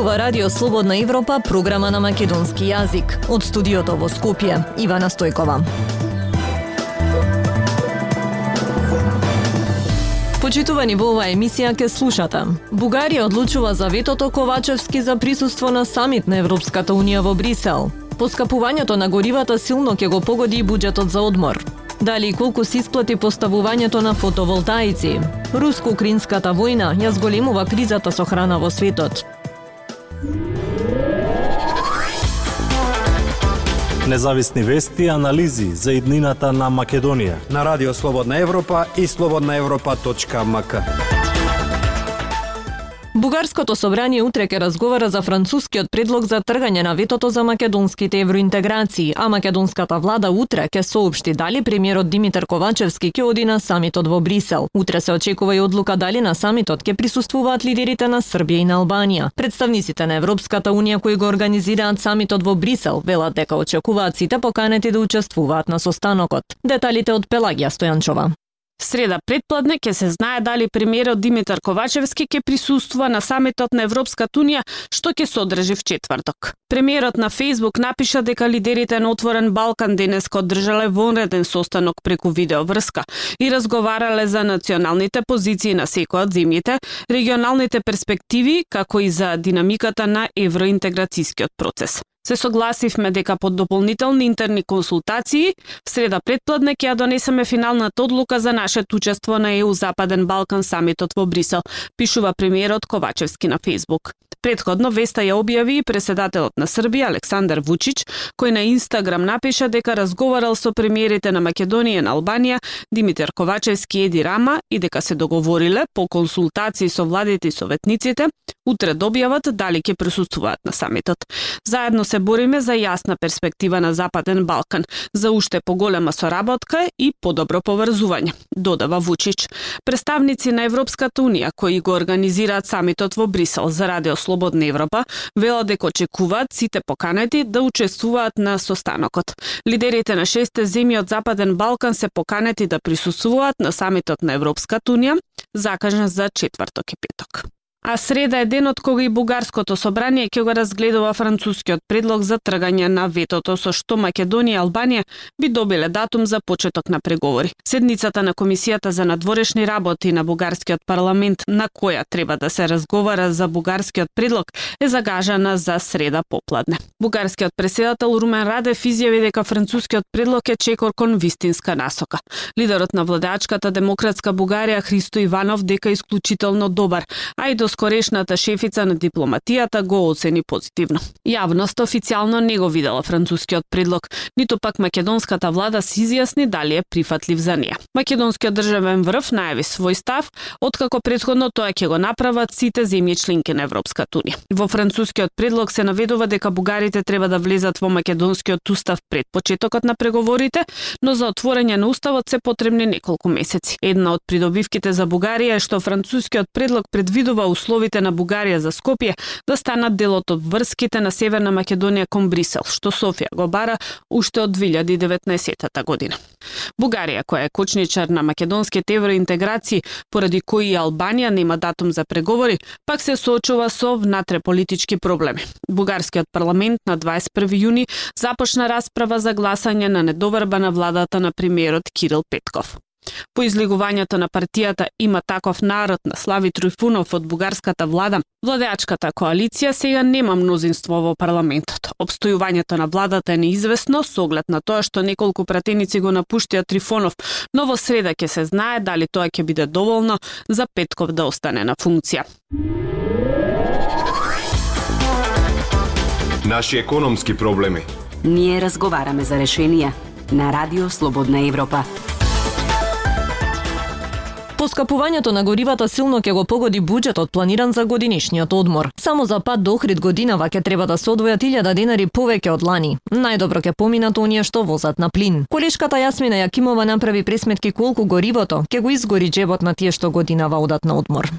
зборува Радио Слободна Европа, програма на македонски јазик. Од студиото во Скопје, Ивана Стојкова. Почитувани во оваа емисија ке слушате. Бугарија одлучува за ветото Ковачевски за присуство на самит на Европската Унија во Брисел. Поскапувањето на горивата силно ќе го погоди и буџетот за одмор. Дали и колку се исплати поставувањето на фотоволтаици? Руско-украинската војна ја зголемува кризата со храна во светот. Независни вести и анализи за иднината на Македонија. На Радио Слободна Европа и слободнаевропа.мк. Бугарското собрание утре ќе разговара за францускиот предлог за тргање на ветото за македонските евроинтеграции, а македонската влада утре ќе соопшти дали премиерот Димитар Ковачевски ќе оди на самитот во Брисел. Утре се очекува и одлука дали на самитот ќе присуствуваат лидерите на Србија и на Албанија. Представниците на Европската унија кои го организираат самитот во Брисел велат дека очекуваат сите поканети да учествуваат на состанокот. Деталите од Пелагија Стојанчова. Среда предпладне ќе се знае дали премиерот Димитар Ковачевски ќе присуствува на самитот на Европската унија што ќе се одржи в четврток. Премиерот на Фейсбук напиша дека лидерите на Отворен Балкан денес одржале вонреден состанок преку видеоврска и разговарале за националните позиции на секој од земјите, регионалните перспективи, како и за динамиката на евроинтеграцијскиот процес. Се согласивме дека под дополнителни интерни консултации, в среда предпладне ќе ја донесеме финалната одлука за нашето учество на ЕУ Западен Балкан самитот во Брисел, пишува премиерот Ковачевски на Фейсбук. Предходно веста ја објави и преседателот на Србија Александар Вучич, кој на Инстаграм напиша дека разговарал со премиерите на Македонија и на Албанија Димитар Ковачевски и Еди Рама и дека се договориле по консултации со владите и советниците утре да добијават дали ќе присуствуваат на самитот. Заедно се бориме за јасна перспектива на Западен Балкан, за уште поголема соработка и подобро поврзување, додава Вучич. Представници на Европската Унија кои го организираат самитот во Брисел за радио Слободна Европа велат дека очекуваат сите поканети да учествуваат на состанокот. Лидерите на шесте земји од Западен Балкан се поканети да присуствуваат на самитот на Европската Унија, закажан за четврток и петок. А среда е денот кога и Бугарското собрание ќе го разгледува францускиот предлог за тргање на ветото со што Македонија и Албанија би добиле датум за почеток на преговори. Седницата на Комисијата за надворешни работи на Бугарскиот парламент на која треба да се разговара за бугарскиот предлог е загажана за среда попладне. Бугарскиот преседател Румен Радев изјави дека францускиот предлог е чекор кон вистинска насока. Лидерот на владеачката демократска Бугарија Христо Иванов дека е исклучително добар, а и до доскорешната шефица на дипломатијата го оцени позитивно. Јавност официјално не го видела францускиот предлог, ниту пак македонската влада се изјасни дали е прифатлив за неа. Македонскиот државен врв најави свој став, откако предходно тоа ќе го направат сите земји членки на Европската унија. Во францускиот предлог се наведува дека бугарите треба да влезат во македонскиот устав пред почетокот на преговорите, но за отворање на уставот се потребни неколку месеци. Една од придобивките за Бугарија е што францускиот предлог предвидува условите на Бугарија за Скопје да станат делот од врските на Северна Македонија кон Брисел, што Софија го бара уште од 2019 година. Бугарија, која е кочничар на македонските евроинтеграции, поради кои и Албанија нема датум за преговори, пак се соочува со внатре политички проблеми. Бугарскиот парламент на 21 јуни започна расправа за гласање на недоверба на владата на премиерот Кирил Петков. По излегувањето на партијата има таков народ на Слави Трујфунов од бугарската влада, владеачката коалиција сега нема мнозинство во парламентот. Обстојувањето на владата е неизвестно со оглед на тоа што неколку пратеници го напуштија Трифонов, но во среда ќе се знае дали тоа ќе биде доволно за Петков да остане на функција. Наши економски проблеми. Ние разговараме за решенија на Радио Слободна Европа. Поскапувањето на горивата силно ќе го погоди буџетот планиран за годинишниот одмор. Само за пат до Охрид годинава ќе треба да се одвојат 1000 денари повеќе од лани. Најдобро ќе поминат оние што возат на плин. Колешката Јасмина Јакимова направи пресметки колку горивото ќе го изгори џебот на тие што годинава одат на одмор.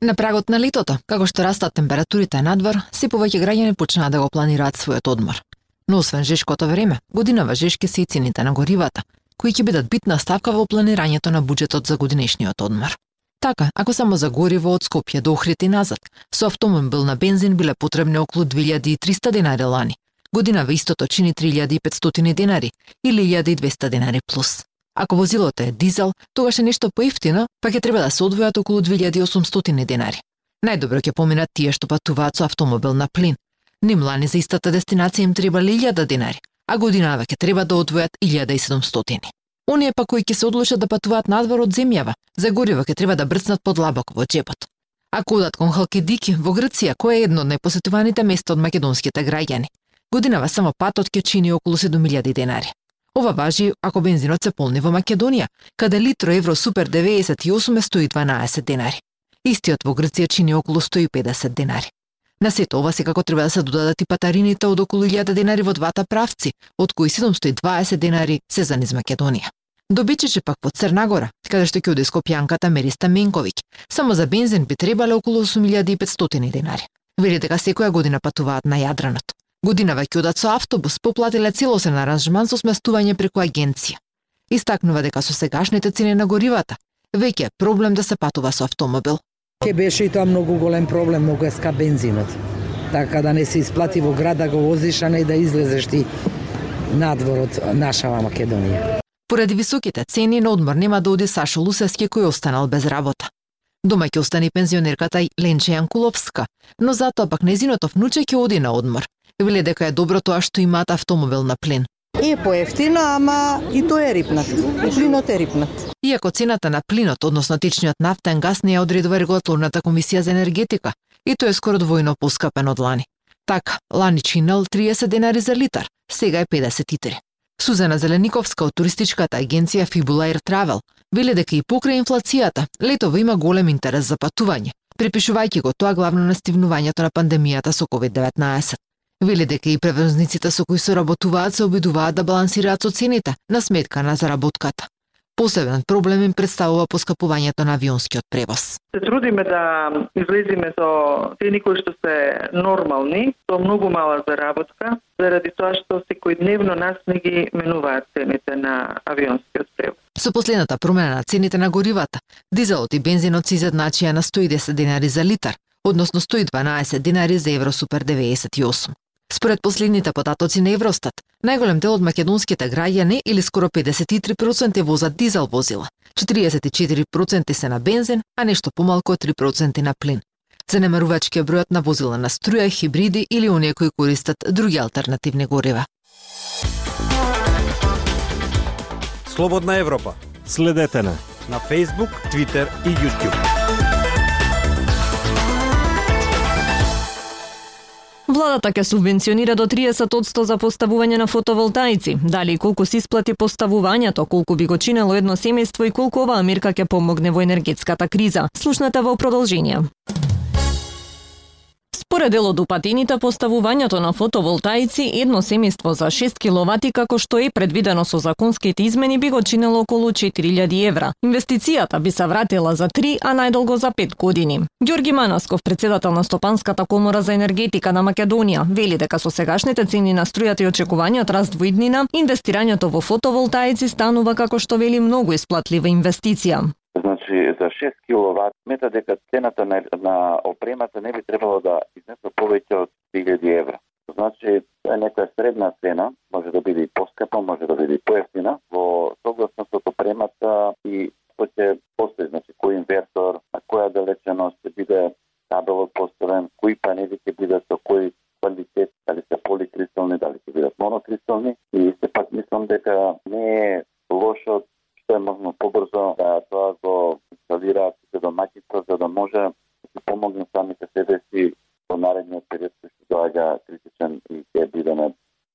На прагот на летото, како што растат температурите надвор, се повеќе граѓани почнаа да го планираат својот одмор. Но освен жешкото време, годинава жешки се и цените на горивата, кои ќе бидат битна ставка во планирањето на буџетот за годинешниот одмор. Така, ако само за гориво од Скопје до Охрид и назад, со автомобил на бензин биле потребни околу 2300 денари лани. Годинава истото чини 3500 денари или 1200 денари плюс. Ако возилото е дизел, тогаш е нешто поевтино, па ќе треба да се одвојат околу 2800 денари. Најдобро ќе поминат тие што патуваат со автомобил на плин. Ним лани за истата дестинација им требале 1000 денари, а годинава ќе треба да одвојат 1700. Оние па кои ќе се одлучат да патуваат надвор од земјава, за гориво ќе треба да брцнат подлабоко во джепот. Ако одат кон Халкидики во Грција, кој е едно од најпосетуваните места од македонските граѓани, годинава само патот ќе чини околу 7000 денари. Ова важи ако бензинот се полни во Македонија, каде литро евро супер 98 е 112 денари. Истиот во Грција чини околу 150 денари. На сето ова секако треба да се додадат и патарините од околу 1000 денари во двата правци, од кои 720 денари се за низ Македонија. Добичеше пак во Црна Гора, каде што ќе оде скопјанката Мериста Менковиќ. Само за бензин би требале околу 8500 денари. Вели дека секоја година патуваат на Јадранот. Годинава ќе одат со автобус, поплатиле целосен аранжман со сместување преку агенција. Истакнува дека со сегашните цени на горивата, веќе е проблем да се патува со автомобил. Ке беше и тоа многу голем проблем, многу е скап бензинот. Така да не се исплати во град да го возиш, а не да излезеш ти надвор од нашава Македонија. Поради високите цени на одмор нема да оди Сашо Лусевски кој останал без работа. Дома ќе остане пензионерката Ленче Јанкуловска, но затоа пак незиното внуче ќе оди на одмор. Веле дека е добро тоа што имаат автомобил на плен. Е поевтино, ама и тоа е рипнат. И плинот е рипнат. Иако цената на плинот, односно течниот нафтен газ, не ја одредува регулаторната комисија за енергетика, и тоа е скоро двојно поскапен од лани. Така, лани чинел 30 денари за литар, сега е 53. Сузана Зелениковска од туристичката агенција Fibula Air Travel вели дека и покрај инфлацијата, летово има голем интерес за патување, припишувајќи го тоа главно на стивнувањето на пандемијата со COVID-19. Вели дека и превозниците со кои соработуваат се обидуваат да балансираат со цените на сметка на заработката. Посебен проблем им представува поскапувањето на авионскиот превоз. Се трудиме да излезиме со цени кои што се нормални, со многу мала заработка, заради тоа што секојдневно нас не ги менуваат цените на авионскиот превоз. Со последната промена на цените на горивата, дизелот и бензинот се изедначија на 110 денари за литар, односно 112 денари за евро супер 98. Според последните податоци на Евростат, најголем дел од македонските граѓани или скоро 53% возат дизел возила, 44% се на бензин, а нешто помалку од 3% на плин. Занемарувачки е бројот на возила на струја, хибриди или оние кои користат други алтернативни горива. Слободна Европа Следете на на Facebook, Twitter и YouTube. Владата ќе субвенционира до 30% за поставување на фотоволтаици. Дали и колку се исплати поставувањето, колку би го чинело едно семејство и колку оваа мерка ќе помогне во енергетската криза. Слушната во продолжение. Според дел од упатените, поставувањето на фотоволтаици едно семејство за 6 киловати како што е предвидено со законските измени би го чинело околу 4000 евра. Инвестицијата би се вратила за 3, а најдолго за 5 години. Ѓорги Манасков, председател на Стопанската комора за енергетика на Македонија, вели дека со сегашните цени на струјата и очекуваниот раст во иднина, инвестирањето во фотоволтаици станува како што вели многу исплатлива инвестиција. За 6 киловат мета дека цената на, на опремата не би требало да изнесе повеќе од 1000 евра. Значи, е средна цена, може да биде и поскапа, може да биде и поевтина, во согласно со опремата и што ќе постои, значи, кој инвертор, на која далеченост ќе биде кабелот поставен, кои панели ќе бидат може да се помогне самите себе си во наредниот период кој што доаѓа критичен и ќе бидеме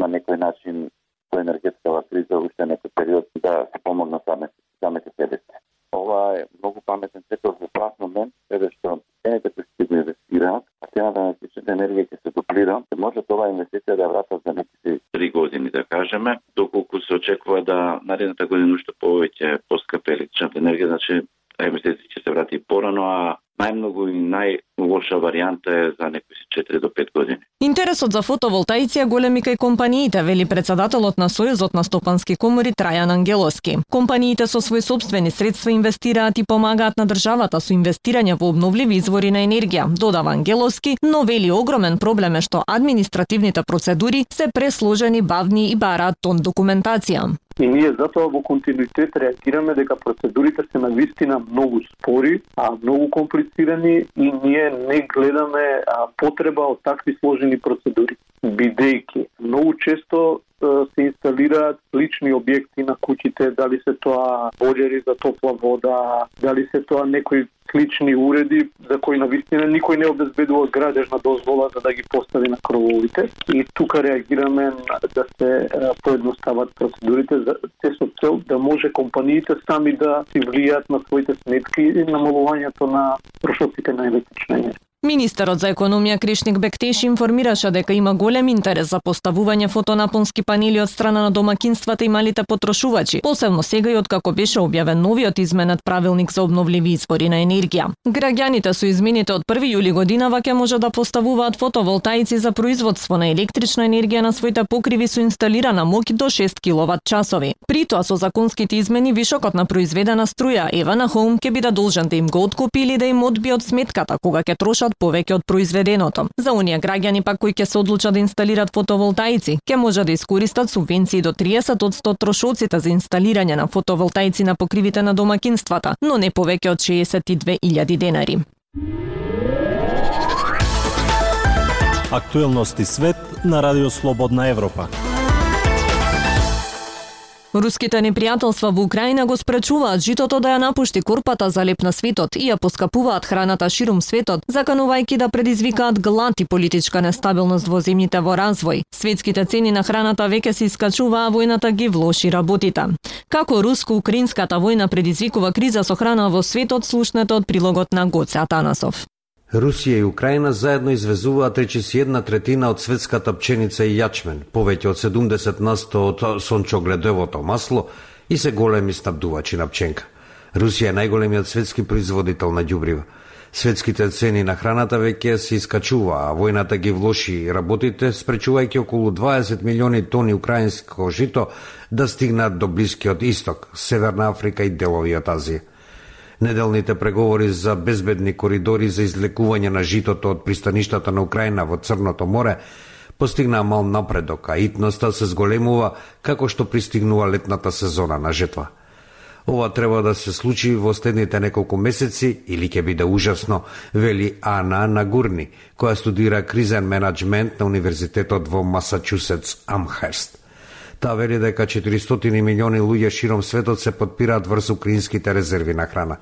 на, некој начин во енергетскава криза уште некој период да се помогне самите, самите себе си. Ова е многу паметен сектор за прав момент, каде што цените кои ќе го инвестираат, а цената на електричната енергија ќе се дуплира, може тоа инвестиција да вратат за некои три години, да кажеме, доколку се очекува да наредната година уште повеќе поскапе електричната енергија, значи инвестиција ќе се врати порано, а најмногу и најлоша варијанта е за некои 4 до 5 години. Интересот за фотоволтаици е големи кај компаниите, вели председателот на Сојузот на стопански комори Трајан Ангелоски. Компаниите со своји собствени средства инвестираат и помагаат на државата со инвестирање во обновливи извори на енергија, додава Ангелоски, но вели огромен проблем е што административните процедури се пресложени, бавни и бараат тон документација. И ние затоа во континуитет реагираме дека процедурите се на вистина многу спори, а многу комплицирани и ние не гледаме потреба од такви сложени процедури. Бидејќи многу често се инсталираат лични објекти на куќите, дали се тоа боџери за топла вода, дали се тоа некои слични уреди за кои на вистина никој не обезбедува градежна дозвола за да ги постави на крововите и тука реагираме да се поедностават процедурите за те со цел да може компаниите сами да си влијат на своите сметки и намалувањето на трошоците на електрична енергија. Министерот за економија Кришник Бектеш информираше дека има голем интерес за поставување фотонапонски панели од страна на домакинствата и малите потрошувачи, посебно сега и откако беше објавен новиот изменет правилник за обновливи извори на енергија. Граѓаните со измените од 1 јули годинава ќе може да поставуваат фотоволтаици за производство на електрична енергија на своите покриви со инсталирана моќ до 6 киловат часови. При тоа со законските измени вишокот на произведена струја Ева на Хоум ќе биде должен да им го откупи или да им одби од сметката кога ќе трошат повеќе од произведеното. За оние граѓани пак кои ќе се одлучат да инсталират фотоволтаици, ќе може да искористат субвенции до 30 од 100 трошоците за инсталирање на фотоволтаици на покривите на домакинствата, но не повеќе од 62.000 денари. Актуелности свет на Радио Слободна Европа. Руските непријателства во Украина го спречуваат житото да ја напушти корпата за леп на светот и ја поскапуваат храната ширум светот, заканувајќи да предизвикаат глад и политичка нестабилност во земјите во развој. Светските цени на храната веќе се искачува, а војната ги влоши работите. Како руско-украинската војна предизвикува криза со храна во светот, слушнете од прилогот на Гоце Атанасов. Русија и Украина заедно извезуваат речиси една третина од светската пченица и јачмен, повеќе од 70 на 100 од сончогледевото масло и се големи снабдувачи на пченка. Русија е најголемиот светски производител на ѓубрива. Светските цени на храната веќе се искачува, а војната ги влоши работите, спречувајќи околу 20 милиони тони украинско жито да стигнат до Блискиот Исток, Северна Африка и делови од Азија. Неделните преговори за безбедни коридори за излекување на житото од пристаништата на Украина во Црното море постигнаа мал напредок, а итноста се зголемува како што пристигнува летната сезона на жетва. Ова треба да се случи во следните неколку месеци или ќе биде ужасно, вели Ана Нагурни, која студира кризен менеджмент на Универзитетот во Масачусетс Амхерст. Таа вели дека 400 милиони луѓе широм светот се подпираат врз украинските резерви на храна.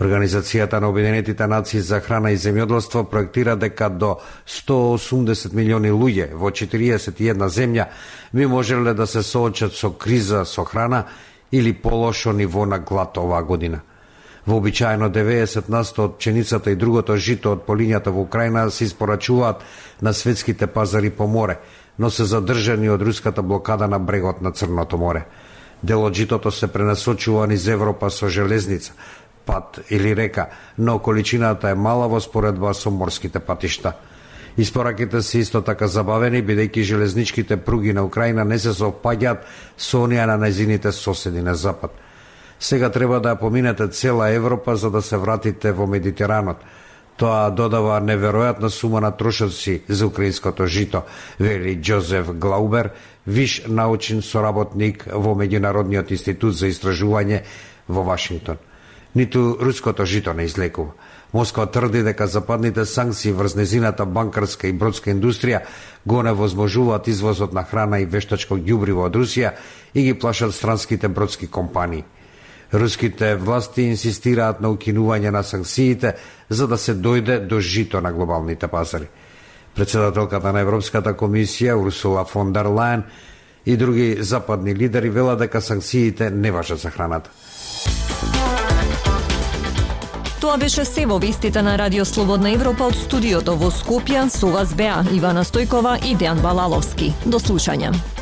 Организацијата на Обединетите нации за храна и земјоделство проектира дека до 180 милиони луѓе во 41 земја би можеле да се соочат со криза со храна или полошо ниво на глад оваа година. Вообичаено 90 на 100 од пченицата и другото жито од полињата во Украина се испорачуваат на светските пазари по море – но се задржани од руската блокада на брегот на Црното море. Дел од житото се пренасочува низ Европа со железница, пат или река, но количината е мала во споредба со морските патишта. Испораките се исто така забавени, бидејќи железничките пруги на Украина не се совпаѓаат со оние на незините соседи на запад. Сега треба да поминете цела Европа за да се вратите во Медитеранот – Тоа додава неверојатна сума на трошоци за украинското жито, вели Џозеф Глаубер, виш научен соработник во Меѓународниот институт за истражување во Вашингтон. Ниту руското жито не излекува. Москва тврди дека западните санкции врз незината банкарска и бродска индустрија го невозможуваат извозот на храна и вештачко ѓубриво од Русија и ги плашат странските бродски компании. Руските власти инсистираат на укинување на санкциите за да се дојде до жито на глобалните пазари. Председателката на Европската комисија Урсула фон дер Лајен и други западни лидери велат дека санкциите не важат за храната. Тоа беше се во вестите на Радио Слободна Европа од студиото во Скопје со вас беа Ивана Стојкова и Дејан Балаловски. До слушање.